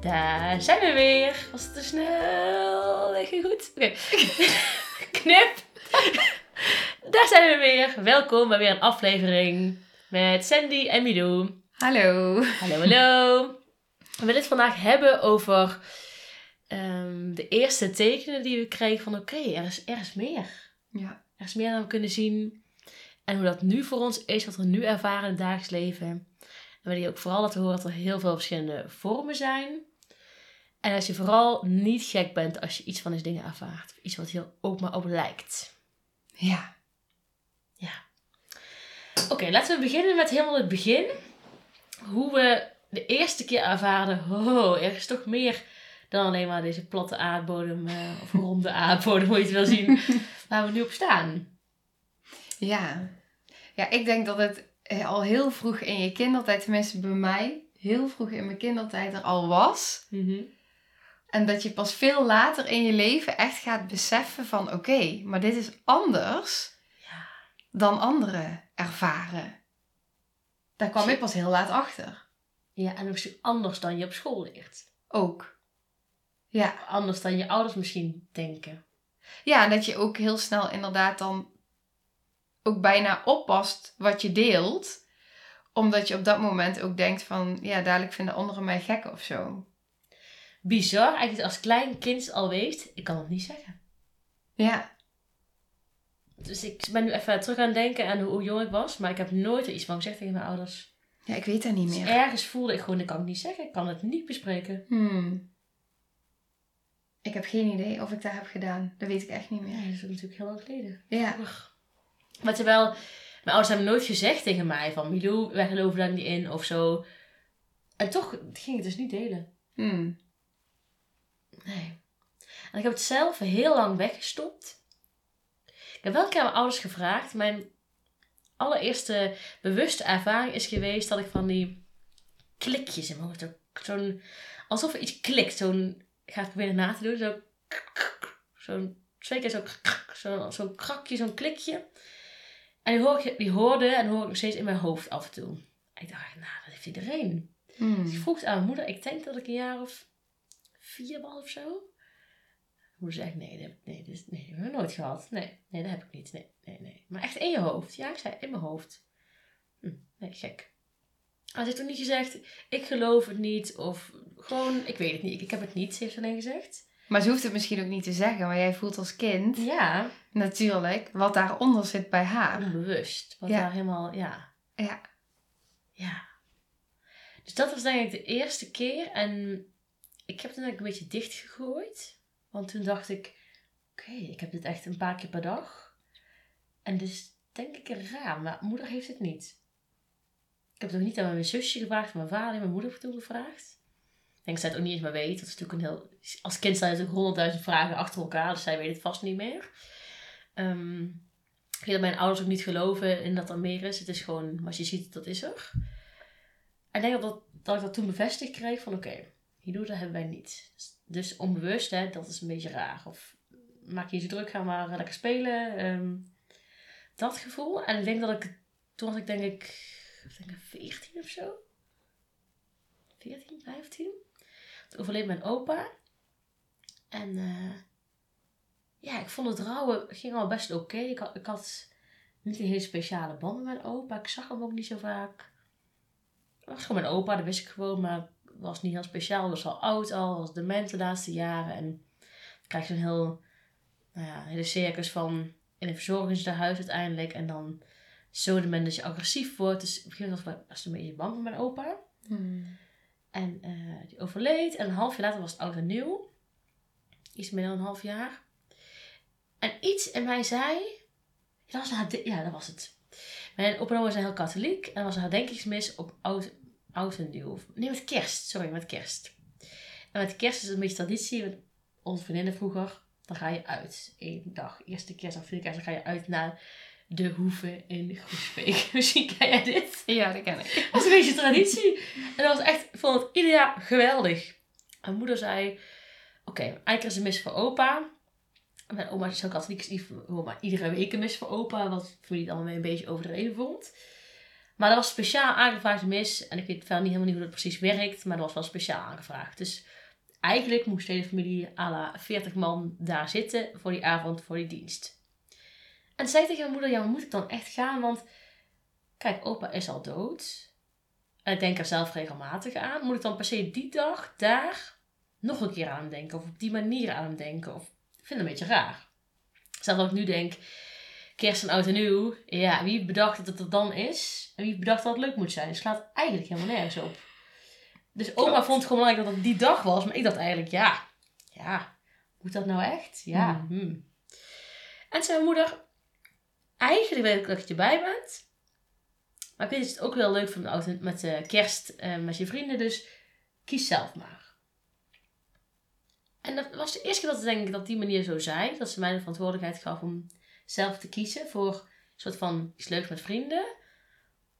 Daar zijn we weer. Was het te snel? Ging goed? Oké. Knip. Daar zijn we weer. Welkom bij weer een aflevering met Sandy en Milou. Hallo. Hallo, hallo. We willen het vandaag hebben over ehm, de eerste tekenen die we kregen van oké, er, is, er is meer. Ja. Er is meer dan we kunnen zien. En hoe dat nu voor ons is, wat we nu ervaren in het dagelijks leven. En we willen je ook vooral laten horen dat er heel veel verschillende vormen zijn. En als je vooral niet gek bent als je iets van deze dingen ervaart. Iets wat heel ook maar op lijkt. Ja. Oké, laten we beginnen met helemaal het begin. Hoe we de eerste keer ervaren, oh, er is toch meer dan alleen maar deze platte aardbodem eh, of ronde aardbodem, hoe je het wil zien, waar we nu op staan. Ja. Ja, ik denk dat het eh, al heel vroeg in je kindertijd, tenminste bij mij, heel vroeg in mijn kindertijd er al was. En dat je pas veel later in je leven echt gaat beseffen van oké, maar dit is anders Ja. dan anderen ervaren. Daar kwam ik pas heel laat achter. Ja, en ook anders dan je op school leert. Ook. Ja. Anders dan je ouders misschien denken. ja, en dat je ook heel snel inderdaad dan ook bijna oppast wat je deelt. Omdat je op dat moment ook denkt van, ja, dadelijk vinden anderen mij gek of zo. Bizar, eigenlijk als klein kind al weet, ik kan het niet zeggen. Ja, Dus ik ben nu even terug aan het denken aan hoe, hoe jong ik was, maar ik heb nooit er iets van gezegd tegen mijn ouders. ja ik weet dat niet Dus meer. ergens voelde ik gewoon, ik kan het niet zeggen, ik kan het niet bespreken. Hmm. Ik heb geen idee of ik dat heb gedaan. Dat weet ik echt niet meer. Nee, dat is natuurlijk heel lang geleden. Ja. Maar terwijl, mijn ouders hebben nooit gezegd tegen mij van Milou, wij geloven daar niet in of zo. En toch ging ik het dus niet delen. Hmm. Nee. En ik heb het zelf heel lang weggestopt. Ik heb wel een keer aan mijn ouders gevraagd. Mijn allereerste bewuste ervaring is geweest dat ik van die klikjes in mijn hoofd. zo- Zo'n, alsof er iets klikt. Zo'n, ik ga het proberen na te doen. Zo, zo'n, twee keer zo, zo'n, zo'n krakje, zo'n klikje. En die, hoor ik, die hoorde en hoor ik nog steeds in mijn hoofd af en toe. En ik dacht, nou, dat heeft iedereen. Hmm. Dus ik vroeg het aan mijn moeder. Ik denk dat ik een jaar of vier was of zo. Moeder zei, nee, dat, heb- nee, dit, nee, dat hebben we nooit gehad. Nee, nee, dat heb ik niet. Nee, nee, nee. Maar echt in je hoofd. Ja, ik zei in mijn hoofd. Hm, nee, gek. Maar ze heeft toen niet gezegd, ik geloof het niet. Of gewoon, ik weet het niet. Ik, ik heb het niet, ze heeft alleen gezegd. Maar ze hoeft het misschien ook niet te zeggen, maar jij voelt als kind Ja, natuurlijk wat daaronder zit bij haar. onbewust. Wat Ja. daar helemaal, ja. Ja. Ja. Dus dat was denk ik de eerste keer. En ik heb toen eigenlijk een beetje dichtgegooid. Want toen dacht ik, oké, ik heb dit echt een paar keer per dag. En dus denk ik raar, maar moeder heeft het niet. Ik heb het ook niet aan mijn zusje gevraagd, mijn vader en mijn moeder toen gevraagd. Ik denk dat zij het ook niet eens meer weet. Dat is natuurlijk een heel... Als kind er natuurlijk honderdduizend vragen achter elkaar, dus zij weet het vast niet meer. Ehm, ik weet dat mijn ouders ook niet geloven in dat er meer is. Het is gewoon, als je ziet, dat is er. En ik denk dat, dat, dat ik dat toen bevestigd kreeg van oké, hierdoor dat hebben wij niet. Dus, dus onbewust, hè, dat is een beetje raar. Of maak je je druk, ga maar lekker spelen. Ehm, dat gevoel. En ik denk dat ik, toen was ik denk ik, denk ik 14 of zo. 14, 15. Toen overleed mijn opa. En eh, ja, ik vond het rouwen ging al best oké. Ik, ik had niet een hele speciale band met mijn opa. Ik zag hem ook niet zo vaak. Het was gewoon mijn opa, dat wist ik gewoon. Maar was niet heel speciaal. Was al oud al. Was dement de laatste jaren. En dan krijg je zo'n heel, nou ja, hele circus van in een verzorgingstehuis uiteindelijk. En dan zo de dat je agressief wordt. Dus op een gegeven moment was ik een beetje bang voor mijn opa. Hmm. En eh, die overleed. En een half jaar later was het oud en nieuw. Iets meer dan een half jaar. En iets in mij zei... Dat was haar, ja, dat was het. Mijn opa en oma zijn heel katholiek. En er was een herdenkingsmis op oud, oud en nieuw. Nee, met kerst. Sorry, met kerst. En met kerst is het een beetje traditie. Met onze vriendinnen vroeger, dan ga je uit. Eén dag, eerste kerst of tweede kerst, dan ga je uit naar de hoeve in Groesbeek. Misschien ken jij dit? Ja, dat ken ik. Dat is een beetje traditie. En dat was echt, ik vond het ieder jaar geweldig. Mijn moeder zei, oké, eigenlijk is een mis voor opa. Mijn oma is zo katholiek, voor oma. Iedere week een mis voor opa, wat familie dan weer een beetje overdreven vond. Maar dat was speciaal aangevraagd mis. En ik weet verder niet helemaal niet hoe dat precies werkt, maar dat was wel speciaal aangevraagd. Dus eigenlijk moest de hele familie à la 40 man daar zitten voor die avond, voor die dienst. En zei tegen mijn moeder, ja, moet ik dan echt gaan? Want kijk, opa is al dood. En ik denk er zelf regelmatig aan. Moet ik dan per se die dag daar nog een keer aan hem denken? Of op die manier aan hem denken? Of ik vind het een beetje raar. Zelfs dat ik nu denk, kerst en oud en nieuw. Ja, wie bedacht dat het er dan is? En wie bedacht dat het leuk moet zijn? Het slaat eigenlijk helemaal nergens op. Dus oma Klopt. vond het gewoon belangrijk dat het die dag was. Maar ik dacht eigenlijk, ja, ja, moet dat nou echt? Ja. Hmm. hmm. En zei mijn moeder, eigenlijk weet ik dat je erbij bent. Maar ik weet het ook wel leuk van de auto met de kerst eh, met je vrienden. Dus kies zelf maar. En dat was de eerste keer dat ik denk ik dat die manier zo zei. Dat ze mij de verantwoordelijkheid gaf om zelf te kiezen voor een soort van iets leuks met vrienden.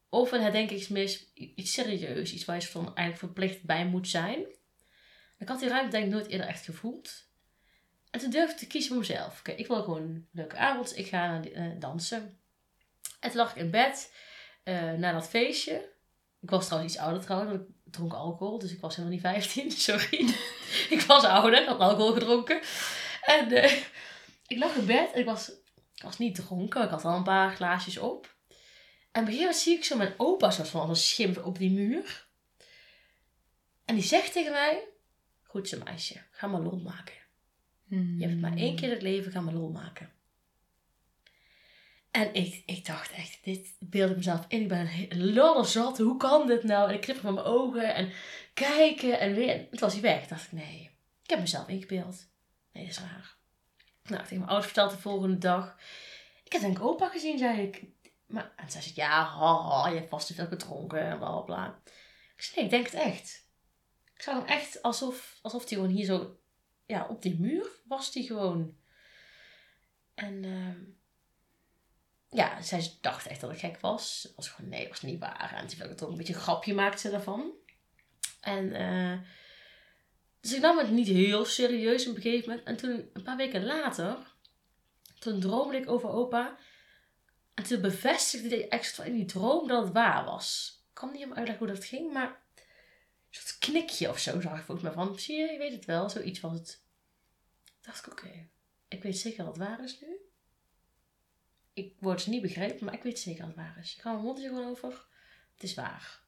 Of een herdenkingsmis, iets serieus, iets waar je van eigenlijk verplicht bij moet zijn. Ik had die ruimte denk ik nooit eerder echt gevoeld. En toen durfde ik te kiezen voor mezelf. Oké, ik wil gewoon een leuke avond, ik ga eh, dansen. En toen lag ik in bed, eh na dat feestje. Ik was trouwens iets ouder trouwens, want ik dronk alcohol, dus ik was helemaal niet 15, sorry. ik was ouder, had alcohol gedronken. En eh, ik lag in bed en ik was, ik was niet dronken, ik had al een paar glaasjes op. En op zie ik zo mijn opa soort van als een schimp op die muur. En die zegt tegen mij, goed zo meisje, ga maar lol maken. Je hebt maar één keer het leven, ga maar lol maken. En ik, ik dacht echt, dit beeld ik mezelf in. Ik ben lollen zat. Hoe kan dit nou? En ik knip van mijn ogen en kijken en weer. Toen was hij weg. Dacht ik, nee, ik heb mezelf ingebeeld. Nee, dat is raar. Nou, tegen mijn ouders vertelde de volgende dag. Ik heb denk opa gezien, zei ik. Maar, en zei ze, ja, haha, je hebt vast te veel gedronken en bla bla. Ik zei, nee, ik denk het echt. Ik zag hem echt alsof, alsof hij gewoon hier zo ja, op die muur was die gewoon. En ehm, ja, zij dacht echt dat ik gek was. Het was gewoon, nee, het was niet waar. En toen ik toch een beetje een grapje maakte ze daarvan. En eh, dus ik nam het niet heel serieus op een gegeven moment. En toen, een paar weken later, toen droomde ik over opa. En toen bevestigde ik van in die droom dat het waar was. Ik kan niet helemaal uitleggen hoe dat ging, maar een soort knikje of zo zag ik volgens mij van. Zie je, je weet het wel. Zoiets was het. dacht ik, oké. Ik weet zeker dat het waar is nu. Ik word ze niet begrepen, maar ik weet zeker dat het waar is. Ik ga mijn mond gewoon over. Het is waar.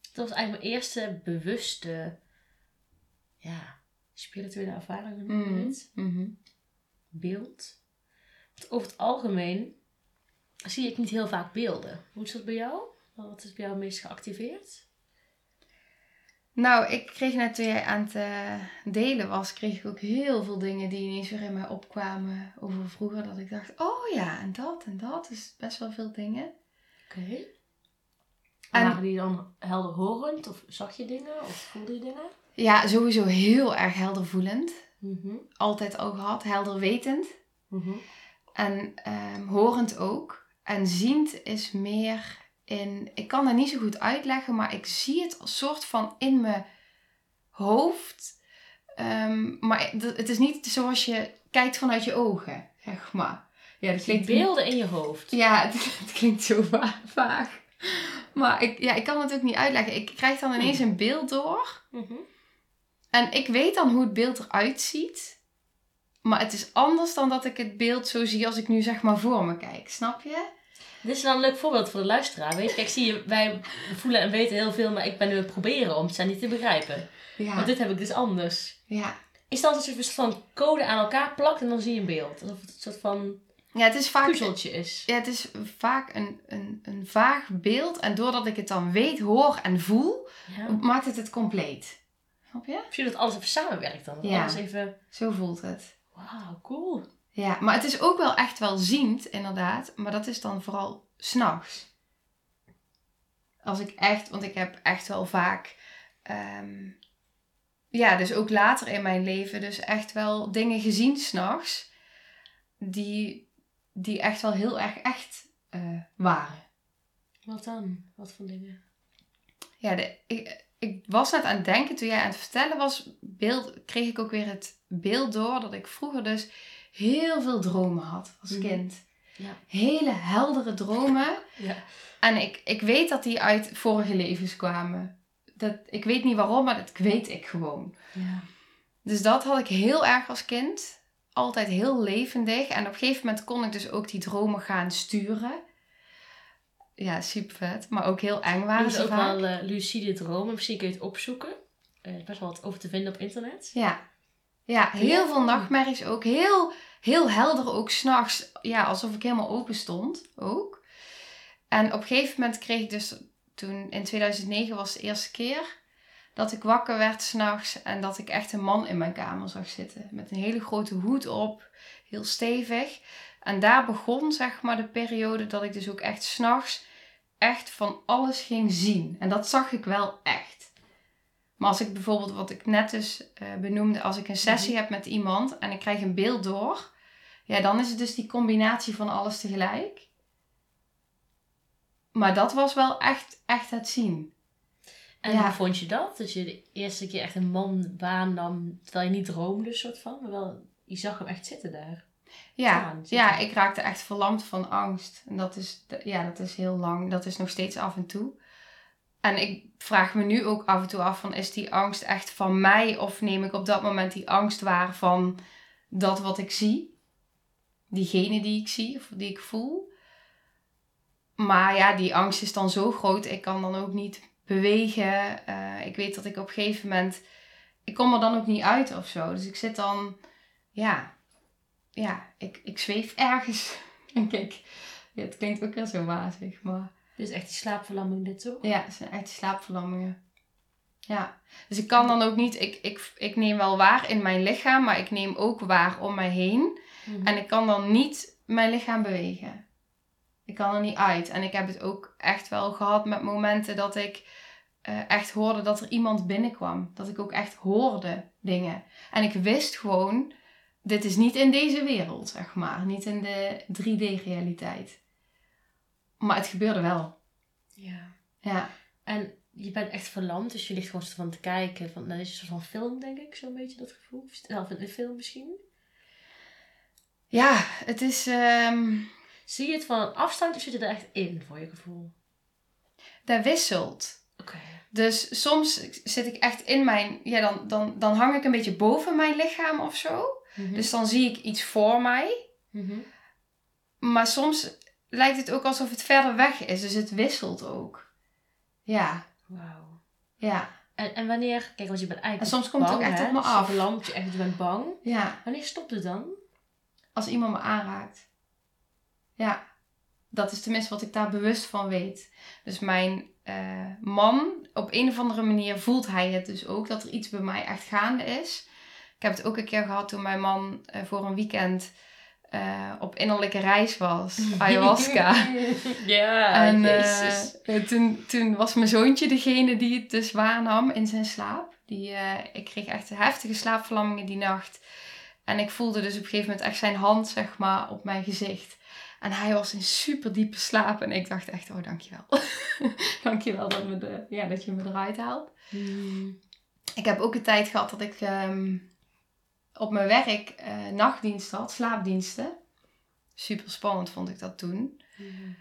Dat was eigenlijk mijn eerste bewuste, ja, spirituele ervaring. hoe noem je Mhm. Mhm. Beeld. Want over het algemeen zie ik niet heel vaak beelden. Hoe is dat bij jou? Wat is bij jou het meest geactiveerd? Nou, ik kreeg net toen jij aan het eh, delen was, kreeg ik ook heel veel dingen die ineens weer in mij opkwamen over vroeger. Dat ik dacht, oh ja, en dat en dat. Dus best wel veel dingen. Oké. En- En waren die dan helderhorend? Of zag je dingen? Of voelde je dingen? Ja, sowieso heel erg heldervoelend. Mhm. Altijd al gehad, helderwetend. Mhm. En ehm, horend ook. En ziend is meer in... Ik kan dat niet zo goed uitleggen, maar ik zie het als soort van in mijn hoofd. Ehm, maar het is niet zoals je kijkt vanuit je ogen, zeg maar. Ja, dat klinkt beelden in je hoofd. Ja, het, het klinkt zo va- vaag. Maar ik, ja, ik kan het ook niet uitleggen. Ik krijg dan ineens een beeld door. Mhm. En ik weet dan hoe het beeld eruit ziet. Maar het is anders dan dat ik het beeld zo zie als ik nu zeg maar voor me kijk. Snap je? Dit is dan een leuk voorbeeld voor de luisteraar. Weet je, kijk, zie je, wij voelen en weten heel veel, maar ik ben nu aan het proberen om het zijn niet te begrijpen. Ja. Want dit heb ik dus anders. Ja. Is dat als je een soort van code aan elkaar plakt en dan zie je een beeld? Alsof het een soort van ja, het is vaak, puzzeltje is. ja, het is vaak een, een, een vaag beeld. En doordat ik het dan weet, hoor en voel, Ja. maakt het het compleet. Snap je? Of je dat alles even samenwerkt dan. Ja. Alles even, Zo voelt het. wauw, cool. Ja, maar het is ook wel echt wel ziend, inderdaad. Maar dat is dan vooral s'nachts. Als ik echt, want ik heb echt wel vaak. ehm, ja, dus ook later in mijn leven dus echt wel dingen gezien s'nachts. Die, die echt wel heel erg echt uh, waren. Wat dan? Wat voor dingen? Ja, de, ik, ik was net aan het denken toen jij aan het vertellen was, beeld, kreeg ik ook weer het beeld door dat ik vroeger dus heel veel dromen had als mhm. kind. Ja. Hele heldere dromen. Ja. En ik, ik weet dat die uit vorige levens kwamen. Dat, ik weet niet waarom, maar dat weet ik gewoon. Ja. Dus dat had ik heel erg als kind. Altijd heel levendig. En op een gegeven moment kon ik dus ook die dromen gaan sturen. Ja, super vet. Maar ook heel eng waren ze ook wel uh, lucide dromen. Misschien kun je het opzoeken. Er uh, best wel wat over te vinden op internet. Ja. Ja, heel veel nachtmerries ook. Heel, heel helder ook s'nachts. Ja, alsof ik helemaal open stond ook. En op een gegeven moment kreeg ik dus... Toen in 2009 was de eerste keer dat ik wakker werd s'nachts. En dat ik echt een man in mijn kamer zag zitten. Met een hele grote hoed op. Heel stevig. En daar begon zeg maar de periode dat ik dus ook echt s'nachts echt van alles ging zien. En dat zag ik wel echt. Maar als ik bijvoorbeeld, wat ik net dus uh, benoemde, als ik een sessie mhm. heb met iemand en ik krijg een beeld door, ja, dan is het dus die combinatie van alles tegelijk. Maar dat was wel echt, echt het zien. En hoe vond je dat? Dat je de eerste keer echt een man nam, terwijl je niet droomde, soort van, maar wel, je zag hem echt zitten daar. Ja, ja, ik raakte echt verlamd van angst. En dat is, ja, dat is heel lang. Dat is nog steeds af en toe. En ik vraag me nu ook af en toe af van, is die angst echt van mij? Of neem ik op dat moment die angst waar van dat wat ik zie? Diegene die ik zie of die ik voel? Maar ja, die angst is dan zo groot. Ik kan dan ook niet bewegen. Uh, ik weet dat ik op een gegeven moment... Ik kom er dan ook niet uit of zo. Dus ik zit dan... Ja, ja, ik, ik zweef ergens, denk ik. Ja, het klinkt ook wel zo wazig, maar... Dus echt die slaapverlamming dit toch? Ja, het zijn echt die slaapverlammingen. Ja, dus ik kan dan ook niet... Ik, ik, ik neem wel waar in mijn lichaam, maar ik neem ook waar om mij heen. Mhm. En ik kan dan niet mijn lichaam bewegen. Ik kan er niet uit. En ik heb het ook echt wel gehad met momenten dat ik uh, echt hoorde dat er iemand binnenkwam. Dat ik ook echt hoorde dingen. En ik wist gewoon dit is niet in deze wereld, zeg maar. Niet in de 3D-realiteit. Maar het gebeurde wel. Ja. Ja. En je bent echt verlamd, dus je ligt gewoon van te kijken. Van, dat is een soort van film, denk ik, zo'n beetje dat gevoel. Of een film misschien. Ja, het is... Ehm, Zie je het van een afstand of zit je er echt in, voor je gevoel? Dat wisselt. Oké. Dus soms zit ik echt in mijn... Ja, dan, dan, dan hang ik een beetje boven mijn lichaam of zo. Mhm. Dus dan zie ik iets voor mij. Mhm. Maar soms lijkt het ook alsof het verder weg is. Dus het wisselt ook. Ja. Wauw. Ja. En, en wanneer, kijk, want je bent eigenlijk. En soms komt het ook echt op me af. Je je echt, bent bang. Ja. Wanneer stopt het dan? Als iemand me aanraakt. Ja. Dat is tenminste wat ik daar bewust van weet. Dus mijn uh, man, op een of andere manier voelt hij het dus ook dat er iets bij mij echt gaande is. Ik heb het ook een keer gehad toen mijn man uh, voor een weekend uh, op innerlijke reis was. Ayahuasca. ja, en uh, toen, toen was mijn zoontje degene die het dus waarnam in zijn slaap. Die, ik kreeg echt heftige slaapverlammingen die nacht. En ik voelde dus op een gegeven moment echt zijn hand, zeg maar, op mijn gezicht. En hij was in super diepe slaap. En ik dacht echt, oh dankjewel. dankjewel dat, me de, ja, dat je me eruit haalt. Mm. Ik heb ook een tijd gehad dat ik um, op mijn werk uh, nachtdiensten had, slaapdiensten. Super spannend vond ik dat toen. Mhm.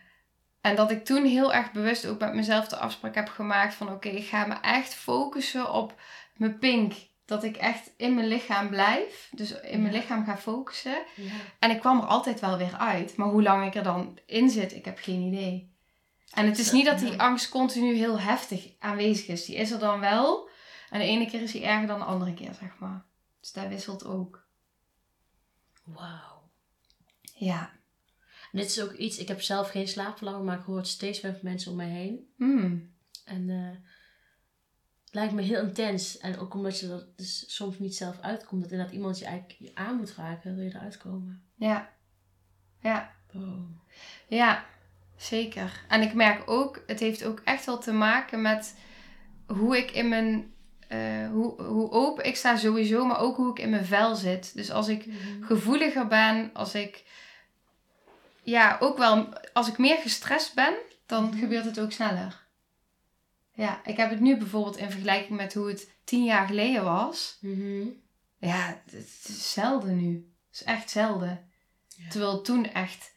En dat ik toen heel erg bewust ook met mezelf de afspraak heb gemaakt van oké, ik ga me echt focussen op mijn pink. Dat ik echt in mijn lichaam blijf. Dus in mijn lichaam ga focussen. Ja. En ik kwam er altijd wel weer uit. Maar hoe lang ik er dan in zit, ik heb geen idee. En het is niet dat die angst continu heel heftig aanwezig is. Die is er dan wel. En de ene keer is die erger dan de andere keer, zeg maar. Dus dat wisselt ook. Wauw. Ja. En dit is ook iets, ik heb zelf geen slaapverlangen, maar ik hoor het steeds meer van mensen om mij heen. Mm. En uh, het lijkt me heel intens. En ook omdat je dat dus soms niet zelf uitkomt, dat inderdaad iemand je eigenlijk aan moet raken, wil je eruit komen. Ja. Ja. Wow. Ja, zeker. En ik merk ook, het heeft ook echt wel te maken met hoe ik in mijn eh, hoe, hoe open ik sta sowieso, maar ook hoe ik in mijn vel zit. Dus als ik Mhm. gevoeliger ben, als ik, ja, ook wel, als ik meer gestrest ben, dan Mhm. gebeurt het ook sneller. Ja, ik heb het nu bijvoorbeeld in vergelijking met hoe het tien jaar geleden was. Mhm. Ja, het is zelden nu. Het is echt zelden. Ja. Terwijl toen echt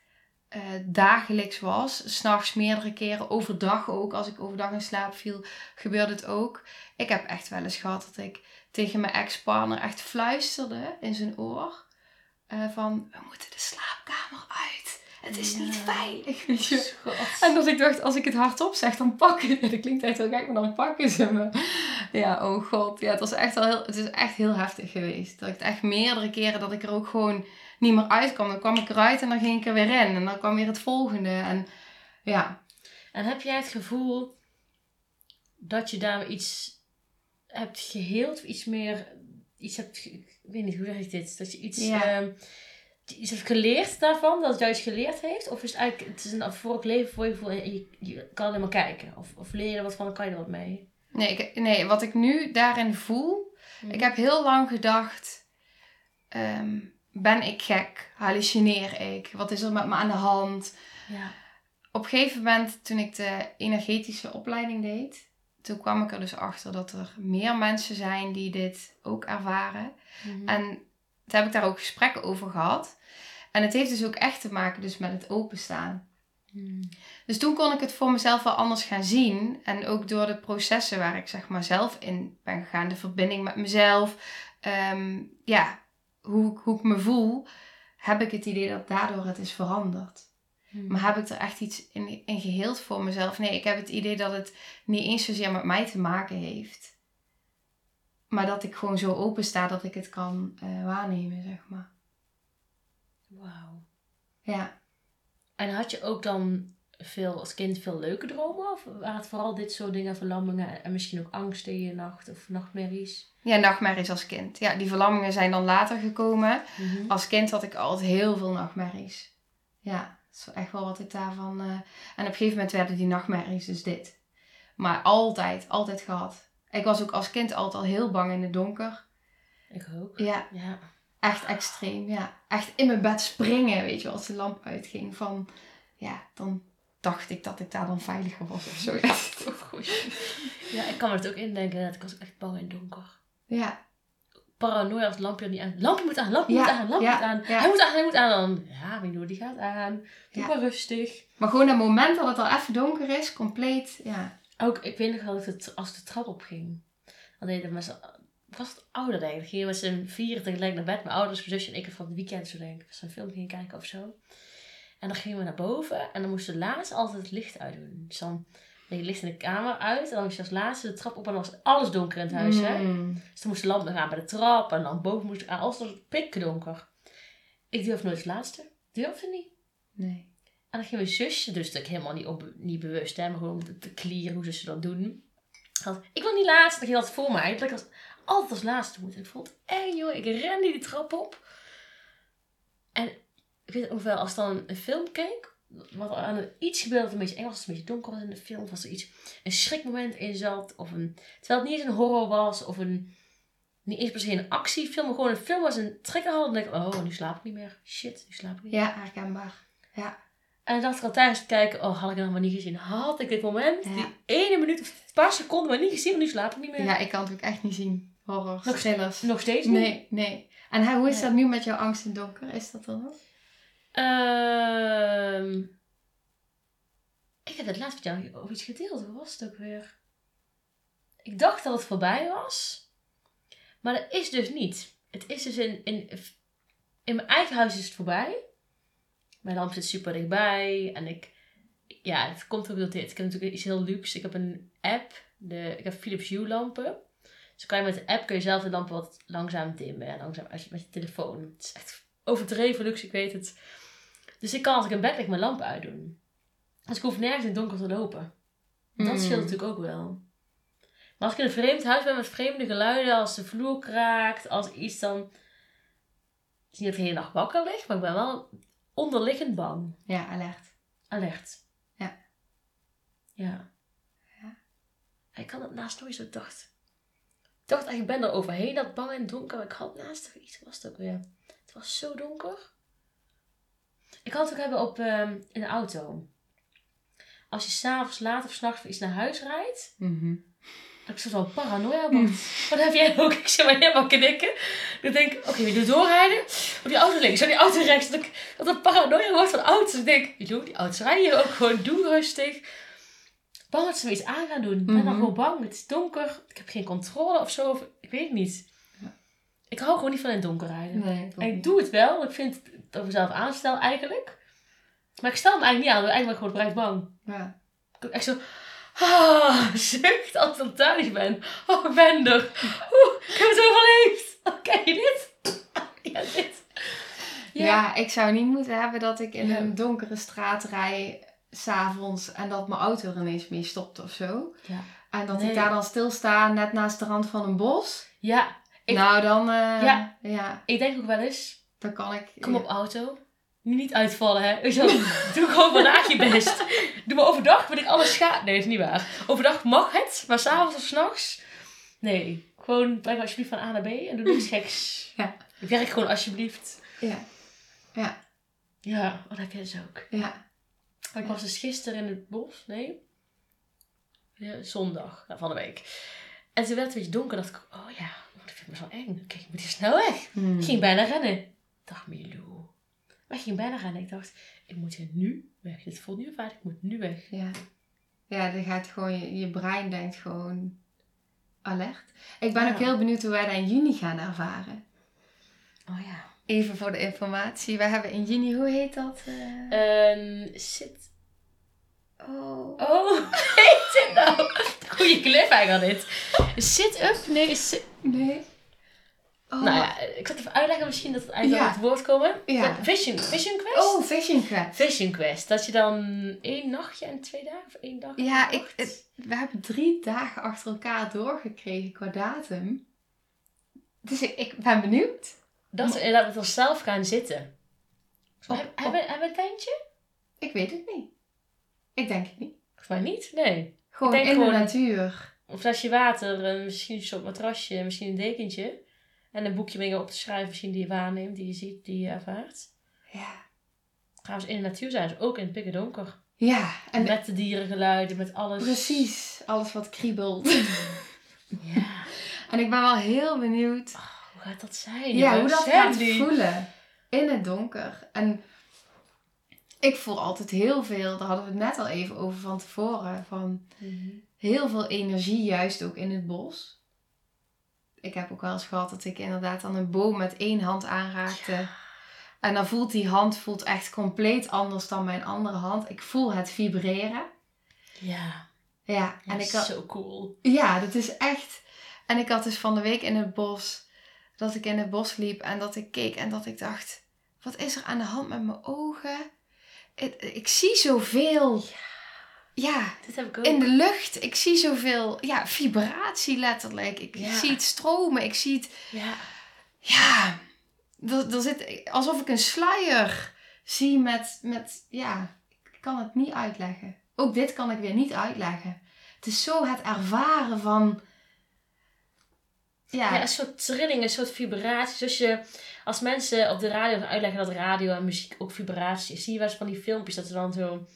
eh, dagelijks was. S'nachts meerdere keren. Overdag ook. Als ik overdag in slaap viel, gebeurde het ook. Ik heb echt wel eens gehad dat ik tegen mijn ex-partner echt fluisterde in zijn oor. eh, van, we moeten de slaapkamer uit. Het is niet veilig. weet je. Schat. En dat ik dacht, als ik het hardop zeg, dan pakken Dat klinkt echt heel gek, maar dan pakken ze me. Ja, oh god. Ja, het, was echt wel heel, het is echt heel heftig geweest. Dat ik het echt meerdere keren, dat ik er ook gewoon niet meer uit kwam. Dan kwam ik eruit en dan ging ik er weer in. En dan kwam weer het volgende. En ja, En heb jij het gevoel dat je daar iets hebt geheeld of iets meer, iets hebt, ik weet niet, hoe zeg ik dit? Dat je iets, Ja. hebt geleerd daarvan, dat het juist geleerd heeft? Of is het eigenlijk, het is een vorig leven voor je gevoel en je, je kan alleen maar kijken? Of, of leer je er wat van, dan kan je er wat mee? nee, ik, nee wat ik nu daarin voel. Ik heb heel lang gedacht, ehm, ben ik gek? Hallucineer ik? Wat is er met me aan de hand? Ja. op een gegeven moment, toen ik de energetische opleiding deed, toen kwam ik er dus achter dat er meer mensen zijn die dit ook ervaren. Mhm. En toen heb ik daar ook gesprekken over gehad. En het heeft dus ook echt te maken dus met het openstaan. Mhm. Dus toen kon ik het voor mezelf wel anders gaan zien. En ook door de processen waar ik zeg maar zelf in ben gegaan. De verbinding met mezelf. ehm, ja, hoe, hoe ik me voel. Heb ik het idee dat daardoor het is veranderd. Mhm. Maar heb ik er echt iets in, in geheeld voor mezelf? Nee, ik heb het idee dat het niet eens zozeer met mij te maken heeft. Maar dat ik gewoon zo open sta dat ik het kan eh, waarnemen, zeg maar. Wauw. Ja. En had je ook dan veel, als kind veel leuke dromen? Of waren het vooral dit soort dingen, verlammingen en misschien ook angst in je nacht of nachtmerries? Ja, nachtmerries als kind. Ja, die verlammingen zijn dan later gekomen. Mhm. Als kind had ik altijd heel veel nachtmerries. Ja, dat is echt wel wat ik daarvan... eh, En op een gegeven moment werden die nachtmerries dus dit. Maar altijd, altijd gehad. Ik was ook als kind altijd al heel bang in het donker. Ik ook. Ja, Ja. Echt extreem, ja. Echt in mijn bed springen, weet je, als de lamp uitging. Van, ja, dan dacht ik dat ik daar dan veiliger was of zo. Ja, Ja, ik kan me het ook indenken. dat Ik was echt bang in donker. ja, Paranoia als het lampje niet aan. Lampje moet aan, lampje Ja, moet aan, lampje ja, moet aan. ja. Hij moet aan, hij moet aan. Dan, ja, Mino, die gaat aan. Doe maar rustig. maar gewoon dat moment dat het al even donker is, compleet, ja. Ook, ik weet nog wel dat het, als de trap opging. Dan deden was het ouder denk ik. Gingen met z'n vieren tegelijk naar bed. Mijn ouders, mijn zusje en ik van het weekend zo denk ik. Als we een film gingen kijken of zo. En dan gingen we naar boven. En dan moesten we laatst altijd het licht uitdoen. Dus dan deed je licht in de kamer uit. En dan moest je als laatste de trap op. En dan was alles donker in het huis. Hè? Mm. Dus dan moest de lamp nog aan bij de trap. En dan boven moest ik aan. Alles was pikdonker. Ik durf nooit het laatste. Durfde niet. Nee. En dan ging mijn zusje, dus dat ik helemaal niet, op, niet bewust, hè, maar gewoon te clearen hoe ze dat doen. Had, ik wil niet laatst, dan ging dat voor mij. Dat ik als, altijd als laatste moet. Ik vond het eng, joh. Ik rende die trap op. En ik weet wel, als dan een film keek, wat er aan het, iets gebeurde dat een beetje eng was, een beetje donker was in de film, of als er iets, een schrikmoment in zat, of een, terwijl het niet eens een horror was, of een, niet eens per se een actiefilm, maar gewoon een film was een trigger had, dan denk ik, oh, nu slaap ik niet meer. Shit, nu slaap ik niet meer. Ja, herkenbaar. Ja. En dan dacht ik al tijdens het kijken, oh, had ik nog maar niet gezien. Had ik dit moment, Ja. die ene minuut of een paar seconden maar niet gezien, nu slaap ik niet meer. ja, ik kan het ook echt niet zien. Horror, Nog- thrillers. Nog steeds niet. Nee, nee. En hoe is Nee. dat nu met jouw angst in het donker? Is dat dan nog? Ehm, ik heb het laatst met jou over iets gedeeld. Hoe was het ook weer? Ik dacht dat het voorbij was. Maar dat is dus niet. Het is dus in, in, in mijn eigen huis is het voorbij. Mijn lamp zit super dichtbij. En ik, ja, het komt ook door dit. Ik heb natuurlijk iets heel luxe. Ik heb een app. De, ik heb Philips Hue lampen. Dus kan je met de app kun je zelf de lampen wat langzaam dimmen. En langzaam als je met je telefoon. Het is echt overdreven luxe, ik weet het. Dus ik kan als ik in bed lig mijn lamp uitdoen. Dus ik hoef nergens in het donker te lopen. Dat Mm. scheelt natuurlijk ook wel. Maar als ik in een vreemd huis ben met vreemde geluiden, als de vloer kraakt, als iets dan... Het is niet dat ik de hele nacht wakker lig, maar ik ben wel onderliggend bang. Ja, alert. Alert. Ja. Ja. Ja. Ik kan het naast nooit zo dacht. dacht echt, ik ben er overheen, dat bang en donker. Ik had naast iets, was het ook weer. Het was zo donker. Ik had het ook hebben op, ehm, in de auto. Als je s'avonds laat of s'nachts iets naar huis rijdt, Mhm. dat ik zo van paranoia word. Wat heb jij ook? Ik zeg maar helemaal knikken. Dan denk ik, oké, we doen doorrijden. Op die auto links, op die auto rechts. Dat ik dat een paranoia wordt van auto's. Ik denk, joh, die auto's rijden hier ook gewoon. Doe rustig. Bang dat ze me iets aan gaan doen. Ik ben dan Mhm. gewoon bang. Het is donker. Ik heb geen controle of zo. Of, ik weet het niet. Ik hou gewoon niet van in het donker rijden. Nee, En ik doe het wel. Ik vind ik mezelf aanstel eigenlijk. Maar ik stel me eigenlijk niet aan. Ik ben eigenlijk gewoon bereid bang. Ja. Ik ook echt zo... Ah, zucht als ik dan thuis ben. Oh, ik ben er. Oeh, ik heb het overleefd. Oké, dit. Ja, dit. Ja. ik zou niet moeten hebben dat ik in Ja. een donkere straat rij s'avonds en dat mijn auto er ineens mee stopt of zo. Ja. En dat Nee. ik daar dan stilsta net naast de rand van een bos. Ja, Ik- nou, dan, eh, Ja. ja, ik denk ook wel eens... dan kan ik... Kom op auto. Niet uitvallen, hè. Wel, Doe gewoon vandaag je best. Doe maar overdag, wil ik alles scha... Nee, is niet waar. Overdag mag het, maar s'avonds of s'nachts... Nee. Gewoon breng me alsjeblieft van A naar B en doe niks geks. Ja. Werk gewoon alsjeblieft. Ja, Ja, wat heb jij dus ook? ja. Ik was dus gisteren in het bos, nee. Ja, zondag ja, van de week. En toen werd het een beetje donker. dacht ik, oh ja, oh, dat vind ik best wel eng. Kijk, ik moet hier snel weg. Hmm. Ik ging bijna rennen. Dacht, Milou. Maar ik ging bijna rennen. Ik dacht, ik moet hier nu weg. Dit voelt nu vaart, ik moet nu weg. Ja. Ja, dan gaat gewoon, je, je brein denkt gewoon alert. Ik ben Ja. ook heel benieuwd hoe wij dat in juni gaan ervaren. Oh ja. Even voor de informatie. We hebben in juni, hoe heet dat? eh? Ehm, zit... Oh. Oh, heet dit nou? Goeie cliffhanger dit. Sit-up? Nee, sit... Nee. Oh. Nou ja, ik zal het even uitleggen misschien dat het eigenlijk Ja. wel het woord komen. Ja. Vision, vision quest? Oh, Vision Quest. Vision Quest. Dat je dan één nachtje en twee dagen of één dag? Ja, ik, het- we hebben drie dagen achter elkaar doorgekregen qua datum. Dus ik, ik ben benieuwd. Dat we inderdaad met onszelf gaan zitten. Op- Heb- hebben, hebben we een tentje? Ik weet het niet. Ik denk het niet. Volgens mij niet, nee. Gewoon in gewoon- de natuur. Een flesje water, misschien een soort matrasje, misschien een dekentje. En een boekje mee op te schrijven, misschien die je waarneemt, die je ziet, die je ervaart. Ja. Trouwens, in de natuur zijn ze ook in het pikken donker. Ja, en met de dierengeluiden, met alles. precies alles wat kriebelt. Ja. en ik ben wel heel benieuwd Hoe gaat dat zijn? ja, hoe dat gaat voelen in het donker. En ik voel altijd heel veel, daar hadden we het net al even over van tevoren, van Mhm. heel veel energie juist ook in het bos. Ik heb ook wel eens gehad dat ik inderdaad dan een boom met één hand aanraakte. En dan voelt die hand voelt echt compleet anders dan mijn andere hand. Ik voel het vibreren. Ja, Ja, en en ik had, zo cool. ja, dat is echt. En ik had dus van de week in het bos, dat ik in het bos liep en dat ik keek en dat ik dacht, wat is er aan de hand met mijn ogen? Ik, ik zie zoveel, ja, Dit heb ik ook. in de lucht. Ik zie zoveel, ja, vibratie letterlijk. Ik Ja. zie het stromen. Ik zie het, Ja. ja, er, er zit, alsof ik een sluier zie met, met, ja, ik kan het niet uitleggen. Ook dit kan ik weer niet uitleggen. Het is zo het ervaren van, ja, Ja, een soort trilling, een soort vibratie. Zoals je, als mensen op de radio uitleggen dat radio en muziek ook vibratie is. Zie je wel eens van die filmpjes dat ze dan zo,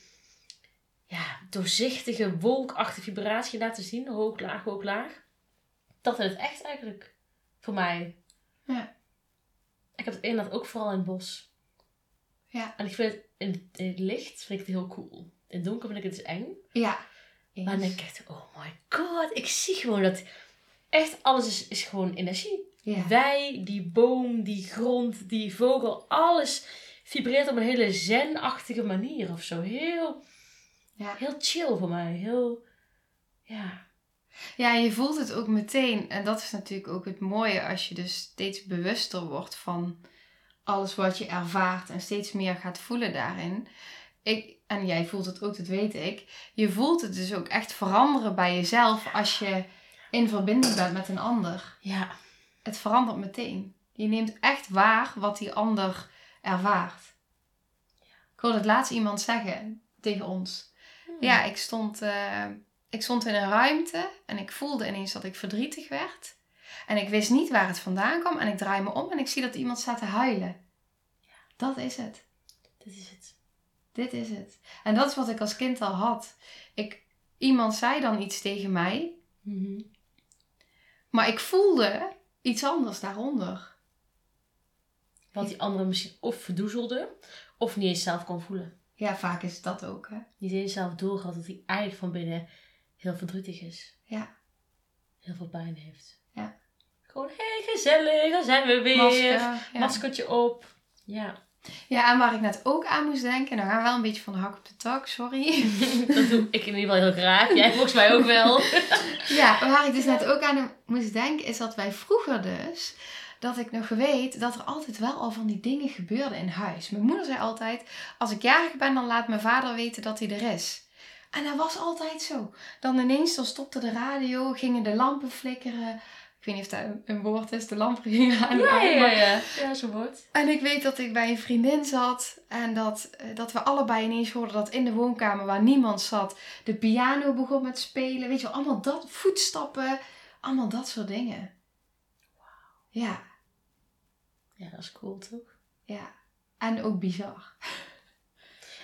ja, doorzichtige, wolkachtige vibratie laten zien. Hoog, laag, hoog, laag. Dat is het echt eigenlijk. Voor mij. Ja. Ik heb het inderdaad ook vooral in het bos. Ja. En ik vind het in, in het licht vind ik het heel cool. In het donker vind ik het dus eng. ja. Maar dan denk ik echt, oh my god, ik zie gewoon dat echt alles is, is gewoon energie. Ja. Wij, die boom, die grond, die vogel, alles vibreert op een hele zen-achtige manier of zo. Heel, Ja. heel chill voor mij. Heel, ja. Ja, je voelt het ook meteen. En dat is natuurlijk ook het mooie als je dus steeds bewuster wordt van alles wat je ervaart en steeds meer gaat voelen daarin. Ik, en jij voelt het ook, dat weet ik. Je voelt het dus ook echt veranderen bij jezelf als je in verbinding bent met een ander. Ja, Het verandert meteen. Je neemt echt waar wat die ander ervaart. Ik hoorde het laatst iemand zeggen tegen ons. Ja, ik stond, eh, ik stond in een ruimte en ik voelde ineens dat ik verdrietig werd. En ik wist niet waar het vandaan kwam. En ik draai me om en ik zie dat iemand staat te huilen. Dat is het. Dit is het. Dit is het. En dat is wat ik als kind al had. Ik, iemand zei dan iets tegen mij. Mhm. Maar ik voelde iets anders daaronder. Wat die andere misschien of verdoezelde, of niet eens zelf kon voelen. Ja, vaak is dat ook, hè? Niet eens zelf doorgehad dat hij eigenlijk van binnen heel verdrietig is. Ja. Heel veel pijn heeft. Ja. Gewoon, hé, hey, gezellig, daar zijn we weer. Masker. Ja. Maskertje op. Ja. ja, en waar ik net ook aan moest denken, nou gaan we wel een beetje van de hak op de tak, sorry. dat doe ik in ieder geval heel graag. Jij volgens mij ook wel. ja, waar ik dus net ook aan moest denken, is dat wij vroeger dus, dat ik nog weet dat er altijd wel al van die dingen gebeurden in huis. Mijn moeder zei altijd, als ik jarig ben, dan laat mijn vader weten dat hij er is. En dat was altijd zo. Dan ineens dan stopte de radio, gingen de lampen flikkeren. Ik weet niet of dat een, woord is, de lampen gingen aan. Ja, ja, ja. Ja, zo'n woord. En ik weet dat ik bij een vriendin zat en dat, eh, dat we allebei ineens hoorden dat in de woonkamer waar niemand zat, de piano begon met spelen. Weet je wel, allemaal dat, voetstappen, allemaal dat soort dingen. Wauw. Ja. Ja, dat is cool toch? Ja. En ook bizar.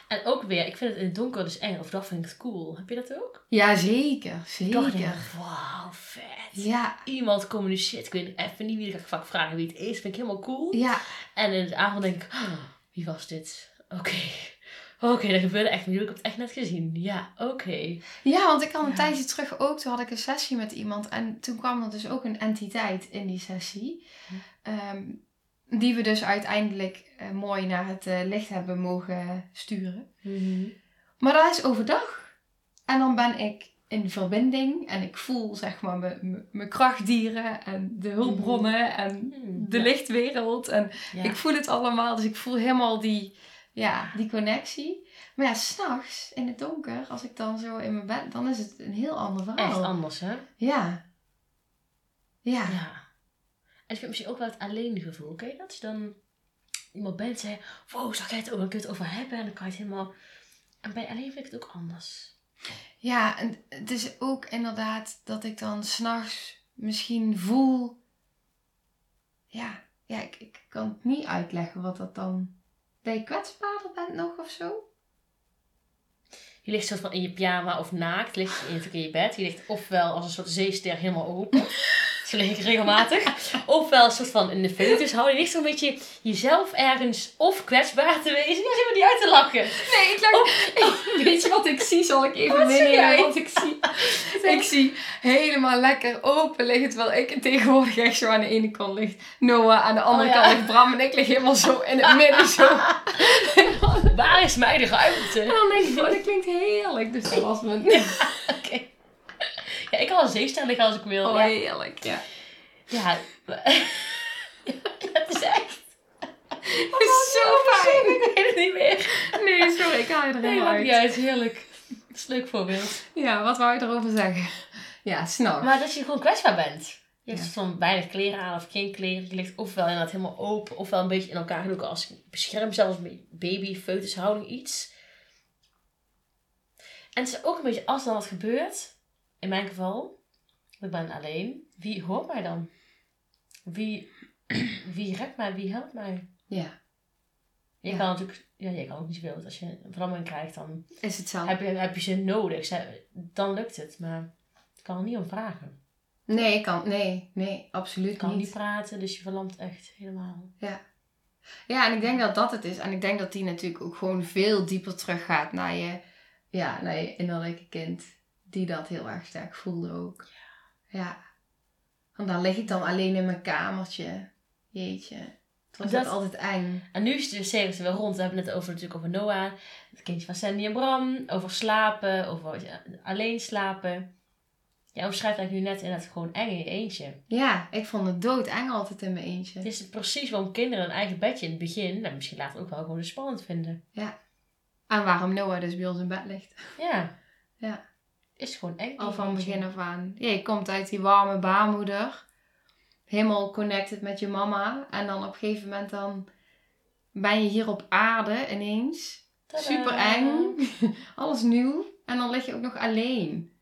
En ook weer, ik vind het in het donker dus eng. Of dat vind ik het cool. Heb je dat ook? Ja, zeker. Zeker. ik, wauw, vet. Ja. Iemand communiceert. Ik weet even niet wie ik ga vaak vragen wie het is. Vind ik helemaal cool. Ja. En in de avond denk ik, "Oh, wie was dit? Oké. Oké, dat gebeurde echt. Ik heb het echt net gezien. Ja, oké. Ja, want ik had een Ja. tijdje terug ook, toen had ik een sessie met iemand en toen kwam er dus ook een entiteit in die sessie. Hm. Ehm, die we dus uiteindelijk eh, mooi naar het eh, licht hebben mogen sturen. Maar dat is overdag. En dan ben ik in verbinding en ik voel zeg maar mijn- krachtdieren en de hulpbronnen en Hmm, de ja. lichtwereld. En Ja. ik voel het allemaal, dus ik voel helemaal die, ja, die connectie. Maar ja, s'nachts in het donker, als ik dan zo in mijn bed, dan is het een heel ander verhaal. Echt anders, hè? Ja. Ja. Ja. En ik heb misschien ook wel het alleen gevoel. Ken je dat? Als je dan iemand bent en zei, wow, zag jij het ook? Dan kun je het over hebben en dan kan je het helemaal... En bij alleen vind ik het ook anders. Ja, en het is ook inderdaad dat ik dan s'nachts misschien voel. Ja, ja ik, ik kan het niet uitleggen wat dat dan. Dat je kwetsbaarder bent nog of zo? Je ligt soort van in je pyjama of naakt. Ligt je in je bed. Je ligt ofwel als een soort zeester helemaal open. Lig ik regelmatig. Ofwel een soort van in de foetus houden. Je ligt zo'n beetje jezelf ergens of kwetsbaar te wezen. Ja, helemaal niet uit te lachen. Nee, ik lag... Weet je wat ik zie? Zal ik even meenemen wat ik zie? ik zie helemaal lekker open liggen. Terwijl ik tegenwoordig echt zo aan de ene kant ligt Noah. Aan de andere Oh, ja. kant ligt Bram. En ik lig helemaal zo in het midden zo. Waar is mij de ruimte? En dan denk ik, oh, dat klinkt heerlijk. Dus dat was mijn... Oké. Ja, ik kan een zeester liggen als ik wil. Oh, ja. heerlijk. Ja. Ja, het is echt. Het is zo fijn. Ik weet het niet meer. Nee, sorry, ik haal je er helemaal maakt niet uit. uit. Heerlijk. Dat is een leuk voorbeeld. Ja, wat wou je erover zeggen? Ja, snap. Maar dat je gewoon kwetsbaar bent. Je hebt Ja. van weinig kleren aan of geen kleren. Je ligt ofwel inderdaad helemaal open, ofwel een beetje in elkaar gedoken als bescherm, zelfs een baby, foetushouding, iets. En het is ook een beetje als dan wat gebeurt, in mijn geval, ik ben alleen, wie hoort mij dan? Wie, wie redt mij, wie helpt mij? Ja, Je Ja. kan natuurlijk, ja, je kan ook niet zoveel. Als je een verlamming krijgt, dan is het zo. heb je, heb je ze nodig. Dan lukt het, maar ik kan er niet om vragen. Nee, ik kan... Nee, nee, absoluut Je kan niet. niet praten, dus je verlamt echt helemaal. Ja, en ik denk dat dat het is. En ik denk dat die natuurlijk ook gewoon veel dieper teruggaat naar je, ja, naar je innerlijke kind. Die dat heel erg sterk voelde ook. Ja. Want dan lig ik dan alleen in mijn kamertje. Jeetje. Het was Dat- altijd eng. En nu is de series weer rond. We hebben het net over, natuurlijk over Noah, het kindje van Sandy en Bram, over slapen, over ja, alleen slapen. Ja, omschrijft eigenlijk nu net inderdaad gewoon eng in je eentje. Ja, ik vond het doodeng altijd in mijn eentje. Het is precies waarom kinderen een eigen bedje in het begin, en misschien later ook wel gewoon spannend vinden. En waarom Noah dus bij ons in bed ligt. Ja. Ja. Is gewoon eng. Al van begin af aan. Ja, je komt uit die warme baarmoeder. Helemaal connected met je mama. En dan op een gegeven moment dan ben je hier op aarde ineens. Tadaa. Super eng. Alles nieuw. En dan lig je ook nog alleen.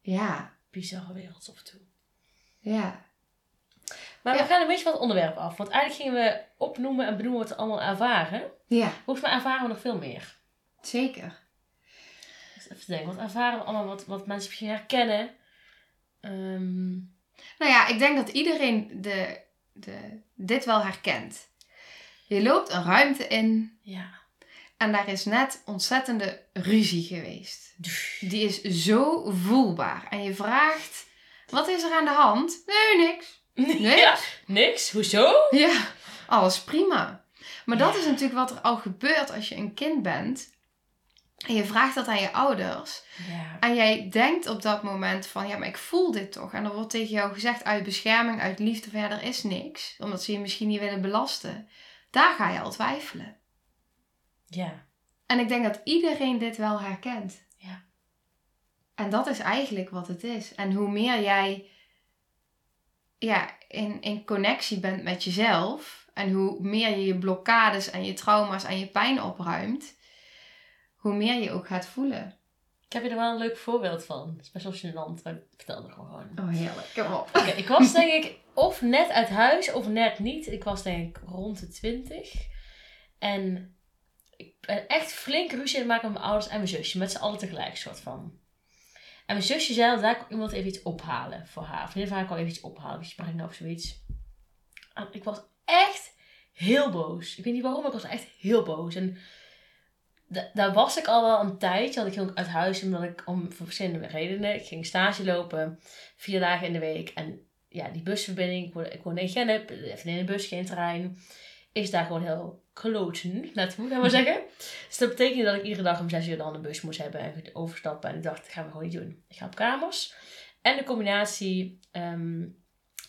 Ja. Bizarre wereld af en toe. Ja. Maar Ja. we gaan een beetje van het onderwerp af. Want eigenlijk gingen we opnoemen en benoemen wat we allemaal ervaren. Ja, Volgens mij ervaren we nog veel meer. zeker. Even denken, wat ervaren we allemaal wat, wat mensen misschien herkennen? Ehm, Nou ja, ik denk dat iedereen de, de, dit wel herkent. Je loopt een ruimte in ja. en daar is net ontzettende ruzie geweest. Die is zo voelbaar. En je vraagt, wat is er aan de hand? Nee, niks. Nee? Ja, niks. Hoezo? Ja, alles prima. Maar dat Ja. is natuurlijk wat er al gebeurt als je een kind bent. En je vraagt dat aan je ouders. Ja. En jij denkt op dat moment van, ja, maar ik voel dit toch. En er wordt tegen jou gezegd uit bescherming, uit liefde, van ja, er is niks. Omdat ze je misschien niet willen belasten. Daar ga je al twijfelen. Ja. En ik denk dat iedereen dit wel herkent. Ja. En dat is eigenlijk wat het is. En hoe meer jij ja, in, in connectie bent met jezelf. En hoe meer je je blokkades en je trauma's en je pijn opruimt. Hoe meer je ook gaat voelen. Ik heb je er wel een leuk voorbeeld van. Het is best wel gênant, maar ik vertel het gewoon. Oh, heerlijk. Kom op. Ik was denk ik of net uit huis of net niet. Ik was denk ik rond de 20. En ik ben echt flink ruzie aan het maken met mijn ouders en mijn zusje. Met z'n allen tegelijk, soort van. En mijn zusje zei dat daar kon iemand even iets ophalen voor haar. Vriendin van haar kon even iets ophalen. Dus brengen of zoiets. En ik was echt heel boos. Ik weet niet waarom, maar ik was echt heel boos. En daar was ik al wel een tijdje. Want ik ging ook uit huis omdat ik om voor verschillende redenen. Ik ging stage lopen. Vier dagen in de week. En ja, die busverbinding. Ik woonde, ik woonde in Gennep. Even in een bus, geen trein. Is daar gewoon heel kloten naartoe, laten we maar zeggen. Dus dat betekende dat ik iedere dag om zes uur dan een bus moest hebben. En overstappen. En ik dacht, dat gaan we gewoon niet doen. Ik ga op kamers. En de combinatie ehm,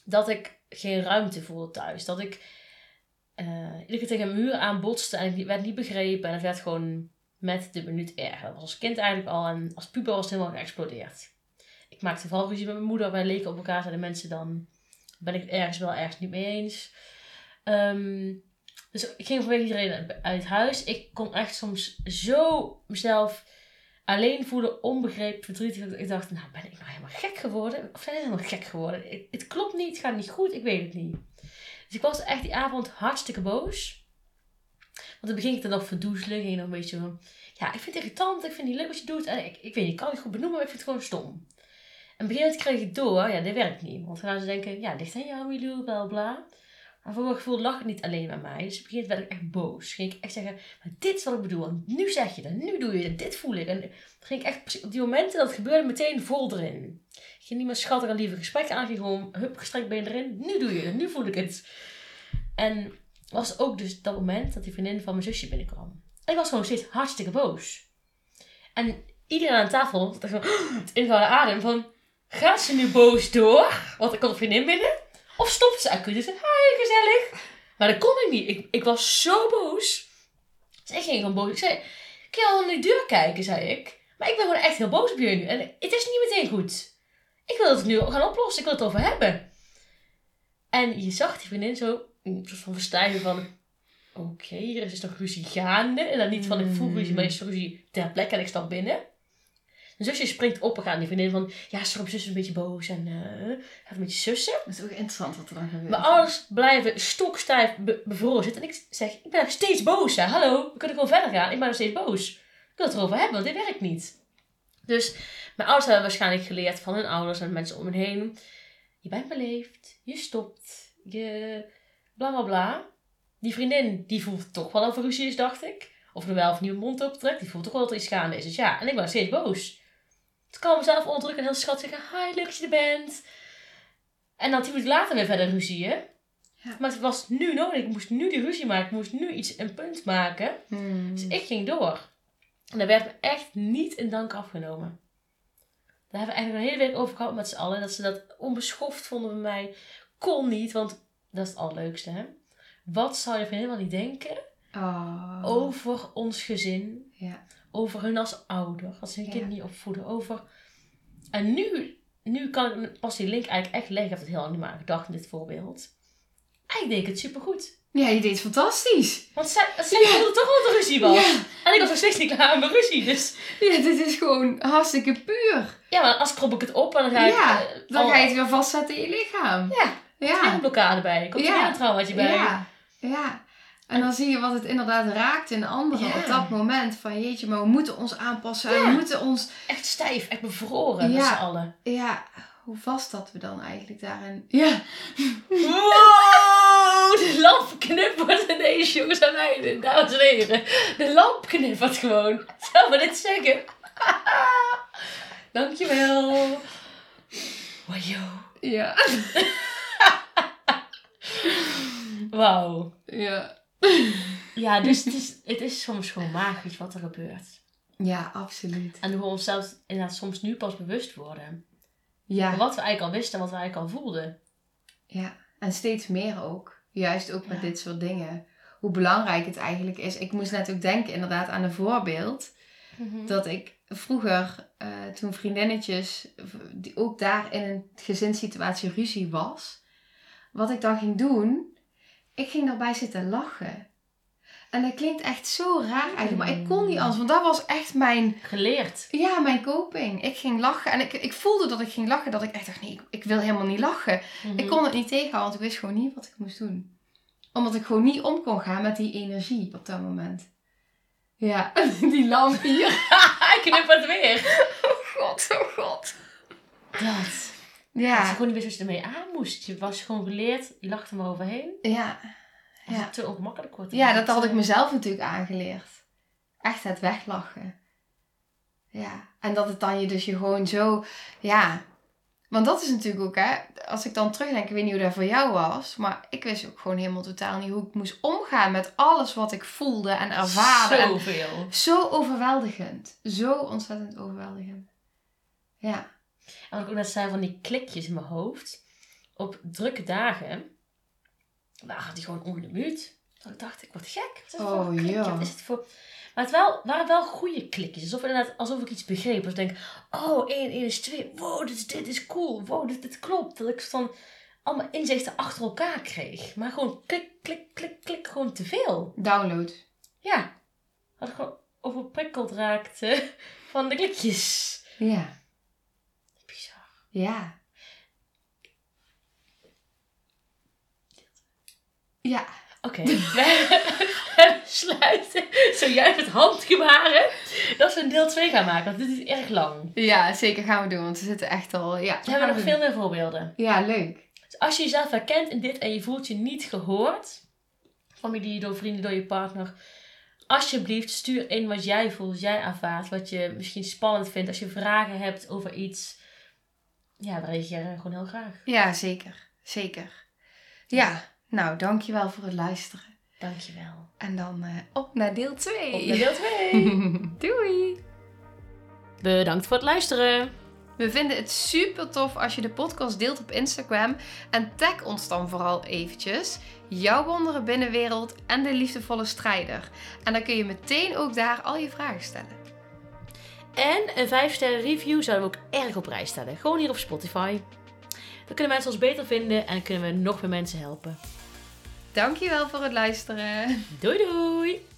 dat ik geen ruimte voelde thuis. Dat ik eh iedere keer tegen een muur aanbotste en ik werd niet begrepen. En het werd gewoon met de minuut erger. Dat was als kind eigenlijk al en als puber was het helemaal geëxplodeerd. Ik maakte vooral met mijn moeder. Wij leken op elkaar, zeiden mensen dan... Ben ik het ergens wel, ergens niet mee eens. Ehm, dus ik ging vanwege iedereen uit huis. Ik kon echt soms zo mezelf alleen voelen, onbegrepen, verdrietig. Ik dacht, nou ben ik nou helemaal gek geworden? Of zijn ze helemaal gek geworden? Het, het klopt niet, het gaat niet goed, ik weet het niet. Dus ik was echt die avond hartstikke boos. Want dan begin ik dan nog verdoezelen. Ging nog een beetje zo... Ja, ik vind het irritant, ik vind het niet leuk wat je doet. En ik, ik weet niet, ik kan het goed benoemen, maar ik vind het gewoon stom. En op een gegeven kreeg ik door, ja, dit werkt niet. Want dan gaan ze denken, ja, ligt aan jou, Milou, bla bla. Maar voor mijn gevoel lag het niet alleen aan mij. Dus op een werd ik echt boos. Ging ik echt zeggen, maar dit is wat ik bedoel. Nu zeg je dat, nu doe je dat, dit voel ik. En ging ik echt op die momenten dat gebeurde meteen vol erin. Ik ging niet meer schattig en lieve gesprekken aan. Ging gewoon, hup, gestrekt ben erin. Nu doe je het, nu voel ik het. En was ook dus dat moment dat die vriendin van mijn zusje binnenkwam. En ik was gewoon steeds hartstikke boos. En iedereen aan tafel dacht van, het invallen adem van, gaat ze nu boos door? Want er komt een vriendin binnen. Of stopt ze uit? Dus hi, gezellig. Maar dat kon ik niet. Ik, ik was zo boos. Dus ik ging gewoon boos. Ik zei, kun je al naar de deur kijken, zei ik. Maar ik ben gewoon echt heel boos op jullie. En het is niet meteen goed. Ik wil het nu gaan oplossen. Ik wil het over hebben. En je zag die vriendin zo, een soort van verstijven van... Oké, er is nog ruzie gaande. En dan niet van, ik voel ruzie, maar is ruzie ter plekke en ik stap binnen. Mijn zusje springt op en gaat die vriendin van... Ja, sorry, zus is een beetje boos en eh gaat een beetje sussen. Dat is ook interessant wat er dan gebeurt. Mijn ouders blijven stokstijf be- bevroren zitten. En ik zeg, ik ben nog steeds boos. Hè? Hallo, we kunnen gewoon verder gaan. Ik ben nog steeds boos. Ik wil het erover hebben, want dit werkt niet. Dus mijn ouders hebben waarschijnlijk geleerd van hun ouders en mensen om hen heen. Je bent beleefd, je stopt, je bla bla bla. Die vriendin, die voelt toch wel dat er ruzie is, dacht ik. Of er wel of nieuwe mond optrekt, die voelt toch wel dat er iets gaande is. Dus ja, en ik ben nog steeds boos. Ik kan mezelf onderdrukken en heel schattig zeggen, hi, leuk dat je er bent. En dan tien minuten later weer verder ruzie, hè? Ja. Maar het was nu nodig. Ik moest nu die ruzie maken. Ik moest nu iets, een punt maken. Hmm. Dus ik ging door. En daar werd me echt niet in dank afgenomen. Daar hebben we eigenlijk een hele week over gehad met z'n allen. Dat ze dat onbeschoft vonden bij mij. Kon niet, want dat is het allerleukste, hè? Wat zou je van helemaal niet denken Oh. over ons gezin? Ja. Over hun als ouder, als ze hun kind Ja. niet opvoeden. Over... En nu, nu kan ik pas die link eigenlijk echt leggen. Ik heb het heel lang niet meer aan gedacht in dit voorbeeld. eigenlijk deed ik het supergoed. Ja, je deed fantastisch. Want zij, zij voelde toch wel er ruzie was. Ja. En ik was nog steeds niet klaar met mijn ruzie. Dus Ja, dit is gewoon hartstikke puur. ja, maar als krop ik het op en dan ga ik... Ja, eh, Dan al- ga je het weer vastzetten in je lichaam. Ja, er Ja. een blokkade bij. Komt er Ja. weer een traumaatje bij. Ja, ja. En dan zie je wat het inderdaad raakt in anderen Ja. op dat moment. Van jeetje, maar we moeten ons aanpassen. Ja. We moeten ons... Echt stijf, echt bevroren met Ja. z'n allen. Ja, hoe vast dat we dan eigenlijk daarin... Ja. Wow, de lamp knippert ineens, jongens en meiden, dames en heren. De lamp knippert gewoon. Zou we dit zeggen? Dankjewel. Wajo. Ja. Wauw. Ja. Ja, dus het is, het is soms gewoon magisch wat er gebeurt. Ja, absoluut. En hoe we onszelf inderdaad soms nu pas bewust worden. Ja. Wat we eigenlijk al wisten en wat we eigenlijk al voelden. Ja, en steeds meer ook. Juist ook met Ja. dit soort dingen. Hoe belangrijk het eigenlijk is. Ik moest net ook denken inderdaad aan een voorbeeld. Dat ik vroeger, eh, toen vriendinnetjes, die ook daar in een gezinssituatie ruzie was. Wat ik dan ging doen, ik ging daarbij zitten lachen. En dat klinkt echt zo raar eigenlijk, maar ik kon niet anders. Want dat was echt mijn, Geleerd. ja, mijn coping. Ik ging lachen en ik, ik voelde dat ik ging lachen. Dat ik echt dacht, nee, ik, ik wil helemaal niet lachen. Mhm. Ik kon het niet tegenhouden, want ik wist gewoon niet wat ik moest doen. Omdat ik gewoon niet om kon gaan met die energie op dat moment. Ja, die lamp hier. Hij knippert weer. Oh god, oh god. Dat. Dat je Ja, gewoon niet wist wat je ermee aan moest. Je was gewoon geleerd, je lachte er maar overheen. ja. Als Ja. het te ongemakkelijk wordt. ja, dat had ik mezelf natuurlijk aangeleerd. Echt het weglachen. Ja, en dat het dan je dus je gewoon zo, ja. Want dat is natuurlijk ook, hè. Als ik dan terugdenk, ik weet niet hoe dat voor jou was. Maar ik wist ook gewoon helemaal totaal niet hoe ik moest omgaan met alles wat ik voelde en ervaarde. En Zoveel. Zo overweldigend. Zo ontzettend overweldigend. Ja. En wat ik ook net zei van die klikjes in mijn hoofd. Op drukke dagen waren die gewoon. Dat ik dacht, ik word gek. Wat is het voor Oh, ja. Wat is het voor... Maar het wel, waren wel goede klikjes. Alsof, inderdaad, alsof ik iets begreep. Ik denk, oh, 1, 1 is 2. Wow, dit, is- dit is cool. Wow, dit, dit klopt. Dat ik dan allemaal inzichten achter elkaar kreeg. Maar gewoon klik, klik, klik, klik. Gewoon te veel. Download. Ja. Dat ik gewoon overprikkeld raakte van de klikjes. Ja. Ja. Ja. Oké, we sluiten zojuist het handgebaren dat we een deel 2 gaan maken, want dit is erg lang. Ja, zeker gaan we doen, want we zitten echt al... Ja, We hebben nog veel meer voorbeelden. Ja, leuk. Dus als je jezelf herkent in dit en je voelt je niet gehoord, familie, door vrienden, door je partner, alsjeblieft stuur in wat jij voelt, wat jij ervaart, wat je misschien spannend vindt. Als je vragen hebt over iets, ja, dan reageer ik gewoon heel graag. Ja, zeker. Zeker. Ja, nou, dankjewel voor het luisteren. Dankjewel. En dan eh, op naar deel 2. Op naar deel 2. Doei! Bedankt voor het luisteren. We vinden het super tof als je de podcast deelt op Instagram. En tag ons dan vooral eventjes. Jouw wondere binnenwereld en de liefdevolle strijder. En dan kun je meteen ook daar al je vragen stellen. En een 5 sterren review zouden we ook erg op prijs stellen. Gewoon hier op Spotify. Dan kunnen mensen ons beter vinden en kunnen we nog meer mensen helpen. Dankjewel voor het luisteren. Doei doei!